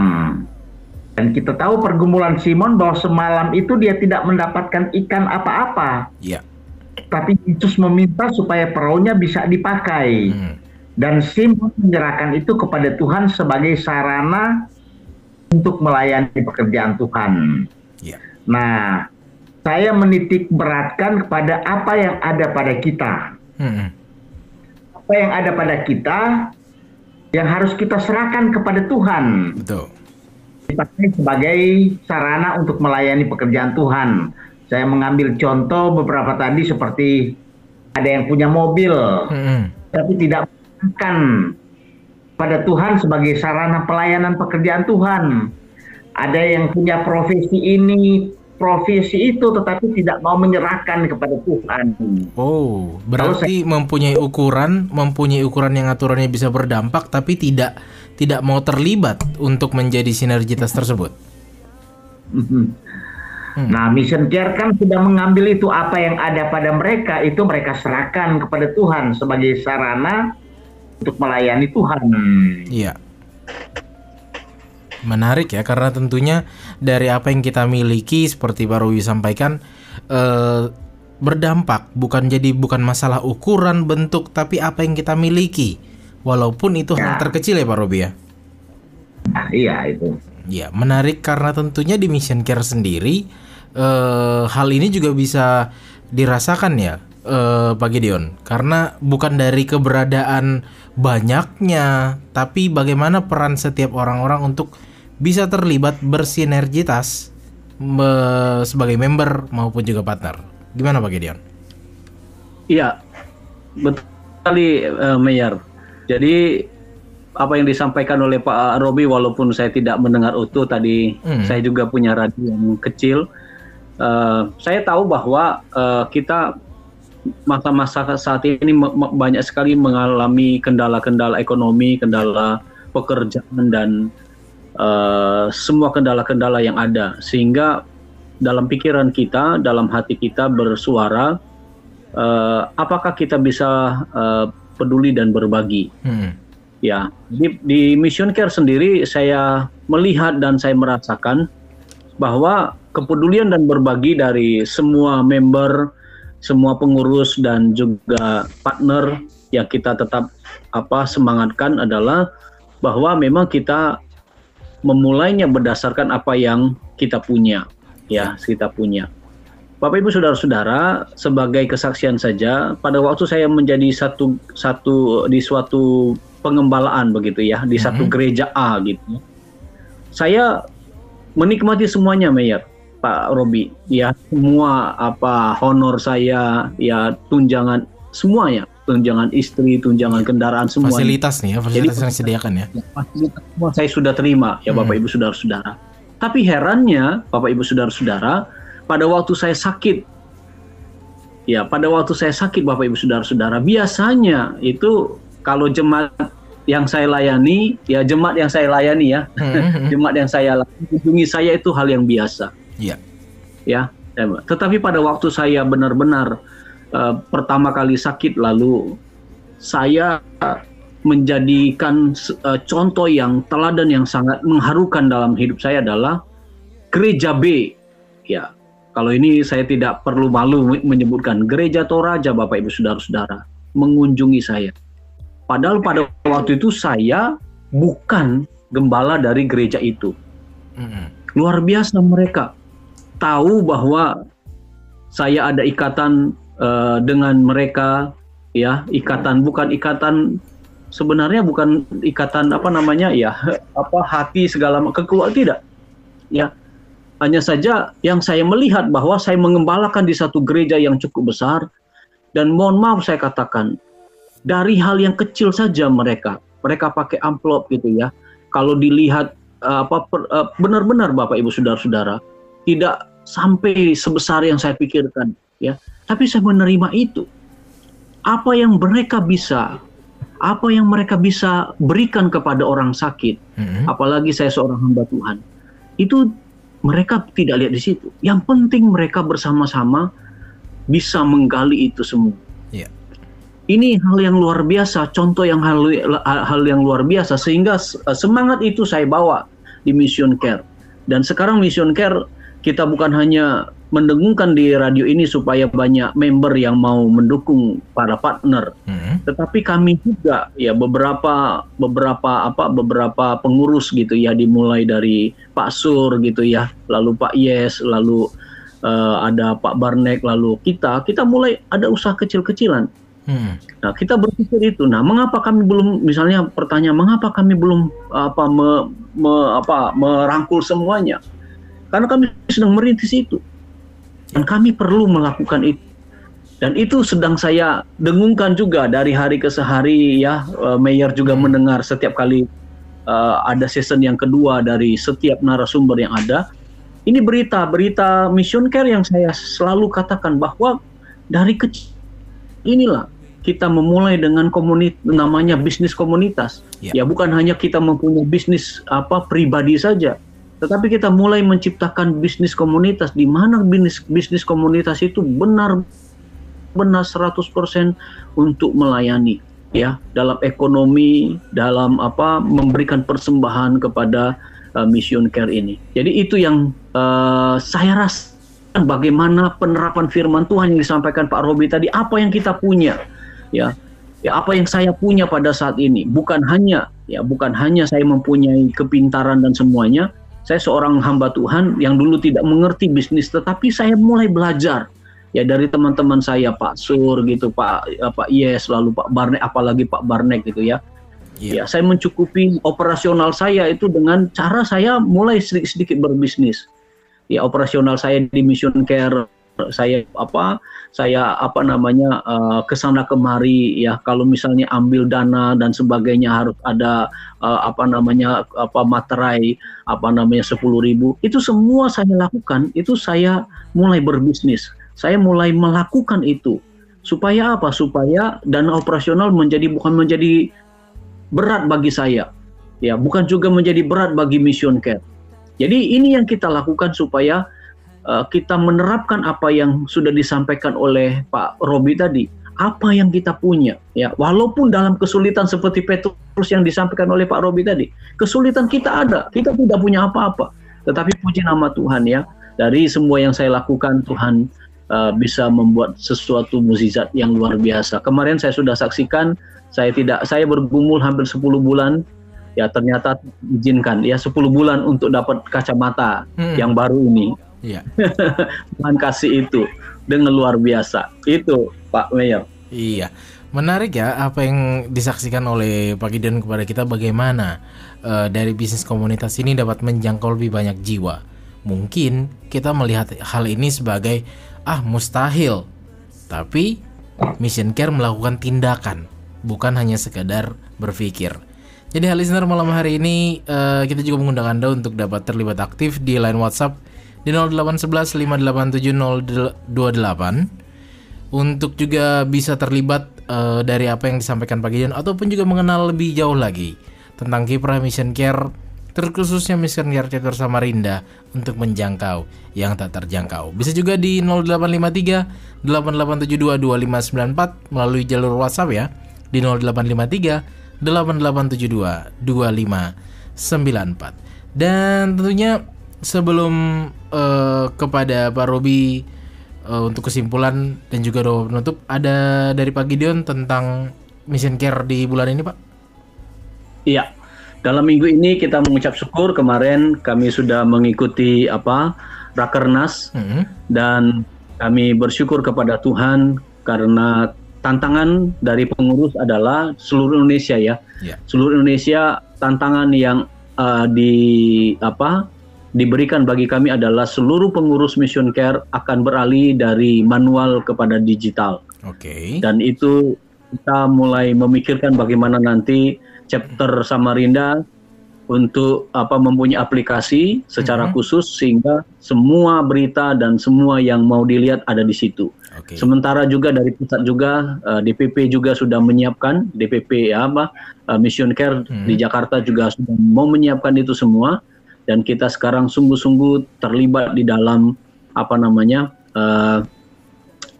Dan kita tahu pergumulan Simon bahwa semalam itu dia tidak mendapatkan ikan apa-apa, Ya. tapi Yesus meminta supaya perahunya bisa dipakai. Hmm. Dan Simon menyerahkan itu kepada Tuhan sebagai sarana untuk melayani pekerjaan Tuhan. Ya. Nah, saya menitik beratkan kepada apa yang ada pada kita. Hmm. Apa yang ada pada kita yang harus kita serahkan kepada Tuhan. Betul. dipakai sebagai sarana untuk melayani pekerjaan Tuhan. Saya mengambil contoh beberapa tadi seperti ada yang punya mobil Hmm. tapi tidak menggunakan pada Tuhan sebagai sarana pelayanan pekerjaan Tuhan. Ada yang punya profesi ini, profesi itu tetapi tidak mau menyerahkan kepada Tuhan. Oh, berarti mempunyai ukuran, mempunyai ukuran yang aturannya bisa berdampak tapi tidak tidak mau terlibat untuk menjadi sinergitas tersebut. Mhm. Nah, Mission Care kan sudah mengambil itu apa yang ada pada mereka itu mereka serahkan kepada Tuhan sebagai sarana untuk melayani Tuhan. Iya. Menarik ya karena tentunya dari apa yang kita miliki seperti Pak Rowi sampaikan eh, berdampak bukan jadi bukan masalah ukuran bentuk tapi apa yang kita miliki walaupun itu hal Ya. terkecil ya Pak Robi ya. Nah, iya itu. Ya menarik karena tentunya di Mission Care sendiri eh, hal ini juga bisa dirasakan ya eh, Pak Gideon karena bukan dari keberadaan banyaknya tapi bagaimana peran setiap orang-orang untuk bisa terlibat bersinergitas me- sebagai member maupun juga partner. Gimana Pak Gideon? Iya, betul sekali eh, Mayor. Jadi apa yang disampaikan oleh Pak Robi walaupun saya tidak mendengar utuh tadi, Hmm. saya juga punya radio yang kecil. Eh, saya tahu bahwa eh, kita masa-masa saat ini banyak sekali mengalami kendala-kendala ekonomi, kendala pekerjaan dan eh, semua kendala-kendala yang ada sehingga dalam pikiran kita, dalam hati kita bersuara eh, apakah kita bisa eh, peduli dan berbagi Hmm. ya di, di Mission Care sendiri saya melihat dan saya merasakan bahwa kepedulian dan berbagi dari semua member semua pengurus dan juga partner yang kita tetap apa semangatkan adalah bahwa memang kita memulainya berdasarkan apa yang kita punya. Ya kita punya. Bapak Ibu saudara-saudara sebagai kesaksian saja pada waktu saya menjadi satu satu di suatu pengembalaan begitu ya di satu gereja A gitu saya menikmati semuanya Mayor Pak Robi. Ya semua apa honor saya ya tunjangan semuanya tunjangan istri tunjangan kendaraan semuanya Fasilitas nih ya, fasilitas yang disediakan ya. fasilitas semua saya sudah terima ya Bapak Hmm. Ibu saudara-saudara. Tapi herannya Bapak Ibu saudara-saudara pada waktu saya sakit ya pada waktu saya sakit Bapak Ibu saudara-saudara biasanya itu kalau jemaat yang saya layani, ya jemaat yang saya layani ya, Hmm, jemaat yang saya layani, kunjungi saya itu hal yang biasa. Iya. ya. Tetapi pada waktu saya benar-benar uh, pertama kali sakit lalu saya menjadikan uh, contoh yang teladan yang sangat mengharukan dalam hidup saya adalah gereja B. Ya. Kalau ini saya tidak perlu malu menyebutkan gereja Toraja Bapak Ibu Saudara-saudara mengunjungi saya. Padahal pada waktu itu saya bukan gembala dari gereja itu. Mm-mm. Luar biasa mereka tahu bahwa saya ada ikatan uh, dengan mereka ya ikatan. Bukan ikatan sebenarnya bukan ikatan apa namanya ya apa hati segala kekeluar tidak. Ya hanya saja yang saya melihat bahwa saya mengembalakan di satu gereja yang cukup besar dan mohon maaf saya katakan dari hal yang kecil saja mereka mereka pakai amplop gitu ya. Kalau dilihat uh, apa uh, benar-benar Bapak Ibu Saudara-saudara tidak sampai sebesar yang saya pikirkan ya tapi saya menerima itu apa yang mereka bisa apa yang mereka bisa berikan kepada orang sakit Mm-mm. apalagi saya seorang hamba Tuhan itu mereka tidak lihat di situ yang penting mereka bersama-sama bisa menggali itu semua Iya. ini hal yang luar biasa contoh yang hal hal yang luar biasa sehingga eh, semangat itu saya bawa di Mission Care dan sekarang Mission Care kita bukan hanya mendengungkan di radio ini supaya banyak member yang mau mendukung para partner Mm-mm. tetapi kami juga ya beberapa beberapa apa beberapa pengurus gitu ya dimulai dari Pak Sur gitu ya lalu Pak Yes lalu eh, ada Pak Barnek lalu kita kita mulai ada usaha kecil-kecilan Mm. Nah, kita berpikir itu. Nah, mengapa kami belum misalnya pertanyaan mengapa kami belum apa me, me- apa merangkul semuanya? Karena kami sedang merintis itu. Dan kami perlu melakukan itu. Dan itu sedang saya dengungkan juga dari hari ke sehari ya. Eh, Mayor juga mendengar setiap kali eh, ada season yang kedua dari setiap narasumber yang ada. Ini berita, berita Mission Care yang saya selalu katakan bahwa dari kecil inilah kita memulai dengan komunitas namanya bisnis komunitas. Ya. Ya bukan hanya kita mempunyai bisnis apa pribadi saja, tetapi kita mulai menciptakan bisnis komunitas di mana bisnis bisnis komunitas itu benar benar 100% untuk melayani ya dalam ekonomi, dalam apa memberikan persembahan kepada uh, Mission Care ini. Jadi itu yang uh, saya rasa bagaimana penerapan firman Tuhan yang disampaikan Pak Robi tadi apa yang kita punya ya ya apa yang saya punya pada saat ini bukan hanya ya bukan hanya saya mempunyai kepintaran dan semuanya saya seorang hamba Tuhan yang dulu tidak mengerti bisnis tetapi saya mulai belajar ya dari teman-teman saya Pak Sur gitu Pak eh, Pak Yes lalu Pak Barnek apalagi Pak Barnek gitu ya Iya. Ya, saya mencukupi operasional saya itu dengan cara saya mulai sedikit-sedikit berbisnis. Ya, operasional saya di Mission Care saya apa saya apa namanya eh, ke sana kemari ya. Kalau misalnya ambil dana dan sebagainya harus ada eh, apa namanya apa materai apa namanya sepuluh ribu. Itu semua saya lakukan itu saya mulai berbisnis. Saya mulai melakukan itu. Supaya apa? Supaya dana operasional menjadi bukan menjadi berat bagi saya. Ya bukan juga menjadi berat bagi Mission Care. Jadi ini yang kita lakukan supaya uh, kita menerapkan apa yang sudah disampaikan oleh Pak Robi tadi apa yang kita punya ya. Walaupun dalam kesulitan seperti Petrus yang disampaikan oleh Pak Robi tadi kesulitan kita ada kita tidak punya apa-apa. Tetapi puji nama Tuhan ya. Dari semua yang saya lakukan Tuhan uh, bisa membuat sesuatu mukjizat yang luar biasa. Kemarin saya sudah saksikan saya tidak saya bergumul hampir 10 bulan. Ya ternyata izinkan ya 10 bulan untuk dapat kacamata Hmm. yang baru ini Iya. Tuhan kasih itu dengan luar biasa. Itu Pak Mayor. Iya, menarik ya apa yang disaksikan oleh Pak Gideon kepada kita bagaimana eh, dari bisnis komunitas ini dapat menjangkau lebih banyak jiwa. Mungkin kita melihat hal ini sebagai ah mustahil, tapi Mission Care melakukan tindakan, bukan hanya sekadar berpikir. Jadi hal listener malam hari ini eh, kita juga mengundang Anda untuk dapat terlibat aktif di line WhatsApp di 0811 587 028 untuk juga bisa terlibat uh, dari apa yang disampaikan Pak Gideon ataupun juga mengenal lebih jauh lagi tentang kiprah Mission Care terkhususnya Mission Care Chapter Samarinda untuk menjangkau yang tak terjangkau. Bisa juga di 0853 8872 2594 melalui jalur WhatsApp ya di 0853 8872 2594. Dan tentunya sebelum uh, kepada Pak Robi uh, untuk kesimpulan dan juga doa penutup ada dari Pak Gideon tentang mission care di bulan ini Pak? Iya. Dalam minggu ini kita mengucap syukur kemarin kami sudah mengikuti apa Rakernas mm -hmm. dan kami bersyukur kepada Tuhan karena tantangan dari pengurus adalah seluruh Indonesia ya. Yeah. Seluruh Indonesia tantangan yang uh, di apa diberikan bagi kami adalah seluruh pengurus Mission Care akan beralih dari manual kepada digital. Oke. Okay. Dan itu kita mulai memikirkan bagaimana nanti chapter Samarinda untuk apa mempunyai aplikasi secara mm-hmm. khusus sehingga semua berita dan semua yang mau dilihat ada di situ. Okay. Sementara juga dari pusat juga uh, eh, DPP juga sudah menyiapkan DPP ya apa uh, Mission Care mm-hmm. di Jakarta juga sudah mau menyiapkan itu semua dan kita sekarang sungguh-sungguh terlibat di dalam apa namanya uh,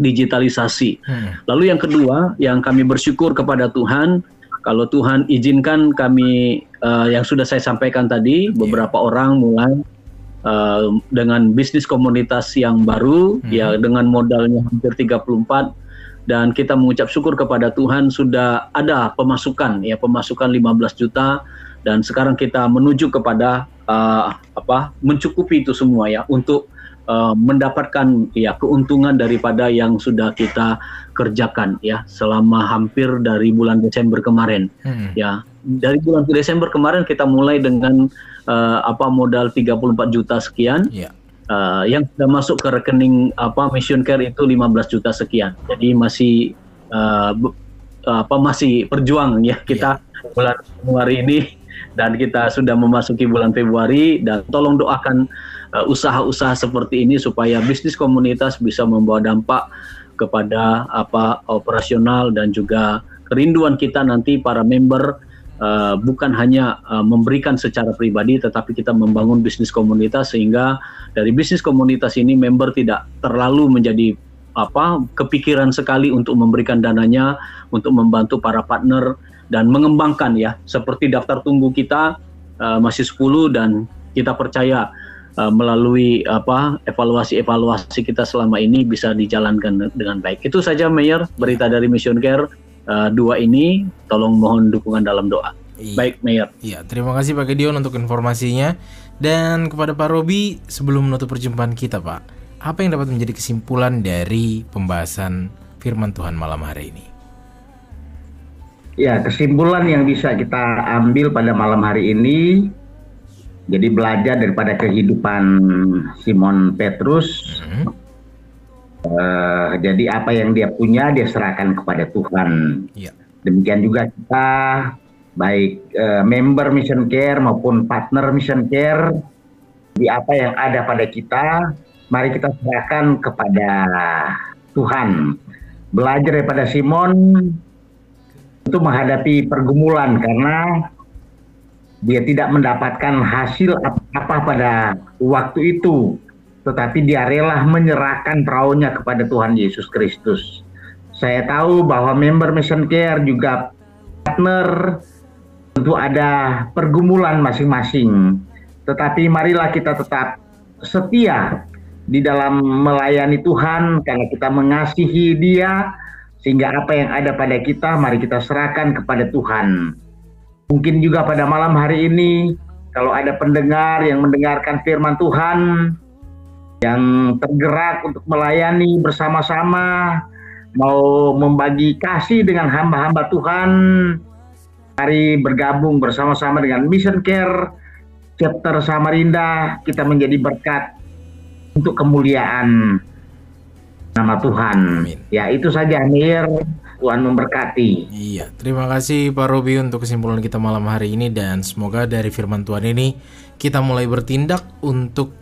digitalisasi. Hmm. Lalu yang kedua, yang kami bersyukur kepada Tuhan, kalau Tuhan izinkan kami uh, yang sudah saya sampaikan tadi, yeah. beberapa orang mulai uh, dengan bisnis komunitas yang baru, hmm. ya dengan modalnya hampir 34 dan kita mengucap syukur kepada Tuhan sudah ada pemasukan ya pemasukan 15 juta dan sekarang kita menuju kepada uh, apa mencukupi itu semua ya untuk uh, mendapatkan ya keuntungan daripada yang sudah kita kerjakan ya selama hampir dari bulan Desember kemarin hmm. ya dari bulan Desember kemarin kita mulai dengan uh, apa modal 34 juta sekian yeah. Uh, yang sudah masuk ke rekening apa Mission Care itu 15 juta sekian. Jadi masih uh, apa masih perjuang ya kita yeah. bulan Januari ini dan kita sudah memasuki bulan Februari dan tolong doakan uh, usaha-usaha seperti ini supaya bisnis komunitas bisa membawa dampak kepada apa operasional dan juga kerinduan kita nanti para member uh, bukan hanya uh, memberikan secara pribadi tetapi kita membangun bisnis komunitas sehingga dari bisnis komunitas ini member tidak terlalu menjadi apa kepikiran sekali untuk memberikan dananya untuk membantu para partner dan mengembangkan ya seperti daftar tunggu kita uh, masih 10 dan kita percaya uh, melalui apa evaluasi-evaluasi kita selama ini bisa dijalankan dengan baik. Itu saja Mayor berita dari Mission Care uh, dua ini tolong mohon dukungan dalam doa. Iya. Baik Mayor. Iya, terima kasih Pak Gideon untuk informasinya dan kepada Pak Robi sebelum menutup perjumpaan kita Pak, apa yang dapat menjadi kesimpulan dari pembahasan firman Tuhan malam hari ini? Ya, kesimpulan yang bisa kita ambil pada malam hari ini, jadi belajar daripada kehidupan Simon Petrus. Hmm. Uh, jadi apa yang dia punya dia serahkan kepada Tuhan. Ya. Demikian juga kita baik uh, member Mission Care maupun partner Mission Care di apa yang ada pada kita, mari kita serahkan kepada Tuhan. Belajar daripada Simon itu menghadapi pergumulan karena dia tidak mendapatkan hasil apa-apa pada waktu itu, tetapi dia rela menyerahkan perahunya kepada Tuhan Yesus Kristus. Saya tahu bahwa member Mission Care juga partner tentu ada pergumulan masing-masing. Tetapi marilah kita tetap setia di dalam melayani Tuhan karena kita mengasihi Dia sehingga apa yang ada pada kita, mari kita serahkan kepada Tuhan. Mungkin juga pada malam hari ini, kalau ada pendengar yang mendengarkan firman Tuhan, yang tergerak untuk melayani bersama-sama, mau membagi kasih dengan hamba-hamba Tuhan, mari bergabung bersama-sama dengan Mission Care Chapter Samarinda, kita menjadi berkat untuk kemuliaan nama Tuhan. Amin. Ya itu saja Mir. Tuhan memberkati. Iya, terima kasih Pak Robi untuk kesimpulan kita malam hari ini dan semoga dari firman Tuhan ini kita mulai bertindak untuk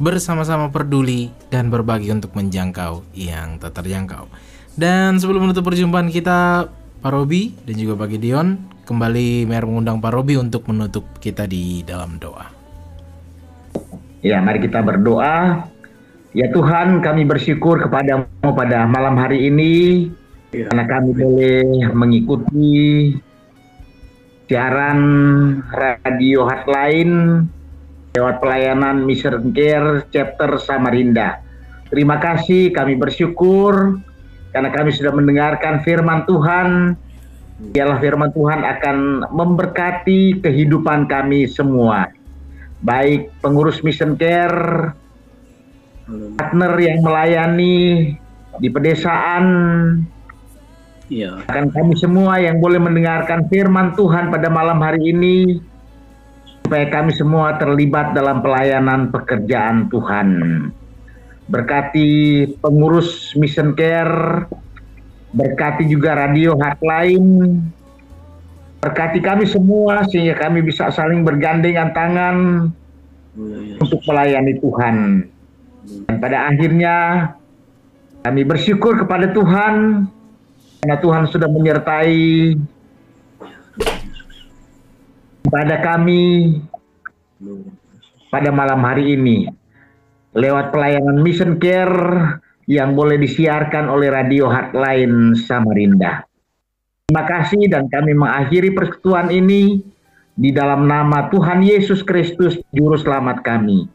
bersama-sama peduli dan berbagi untuk menjangkau yang tak terjangkau. Dan sebelum menutup perjumpaan kita, Pak Robi dan juga Pak Gideon, kembali Mer mengundang Pak Robi untuk menutup kita di dalam doa. Ya, mari kita berdoa. Ya Tuhan, kami bersyukur kepadamu pada malam hari ini Ya. karena kami boleh mengikuti siaran radio hotline lewat pelayanan Mission Care Chapter Samarinda. Terima kasih, kami bersyukur karena kami sudah mendengarkan firman Tuhan. Biarlah firman Tuhan akan memberkati kehidupan kami semua. Baik pengurus Mission Care, partner yang melayani di pedesaan, Iya. akan kami semua yang boleh mendengarkan firman Tuhan pada malam hari ini supaya kami semua terlibat dalam pelayanan pekerjaan Tuhan. Berkati pengurus Mission Care, berkati juga radio Hotline, berkati kami semua sehingga kami bisa saling bergandengan tangan untuk melayani Tuhan. Dan pada akhirnya kami bersyukur kepada Tuhan karena Tuhan sudah menyertai pada kami pada malam hari ini lewat pelayanan Mission Care yang boleh disiarkan oleh Radio Hotline Samarinda. Terima kasih dan kami mengakhiri persekutuan ini di dalam nama Tuhan Yesus Kristus Juru Selamat kami.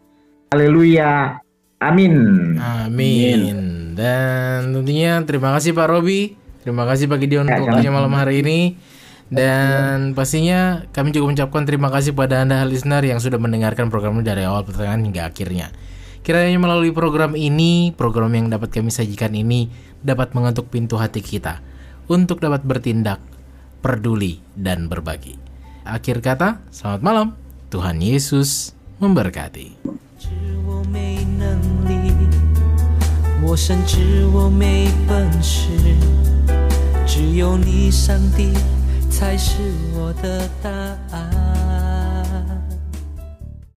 Haleluya. Amin. Amin. Dan tentunya terima kasih Pak Robi, terima kasih Pak Gideon Ya, untuk waktunya malam hari ini. Dan pastinya kami juga mengucapkan terima kasih pada Anda listener yang sudah mendengarkan program ini dari awal pertengahan hingga akhirnya. Kiranya melalui program ini, program yang dapat kami sajikan ini dapat mengetuk pintu hati kita untuk dapat bertindak, peduli, dan berbagi. Akhir kata, selamat malam. Tuhan Yesus memberkati. 知我没能力，我深知我没本事，只有你，上帝才是我的答案。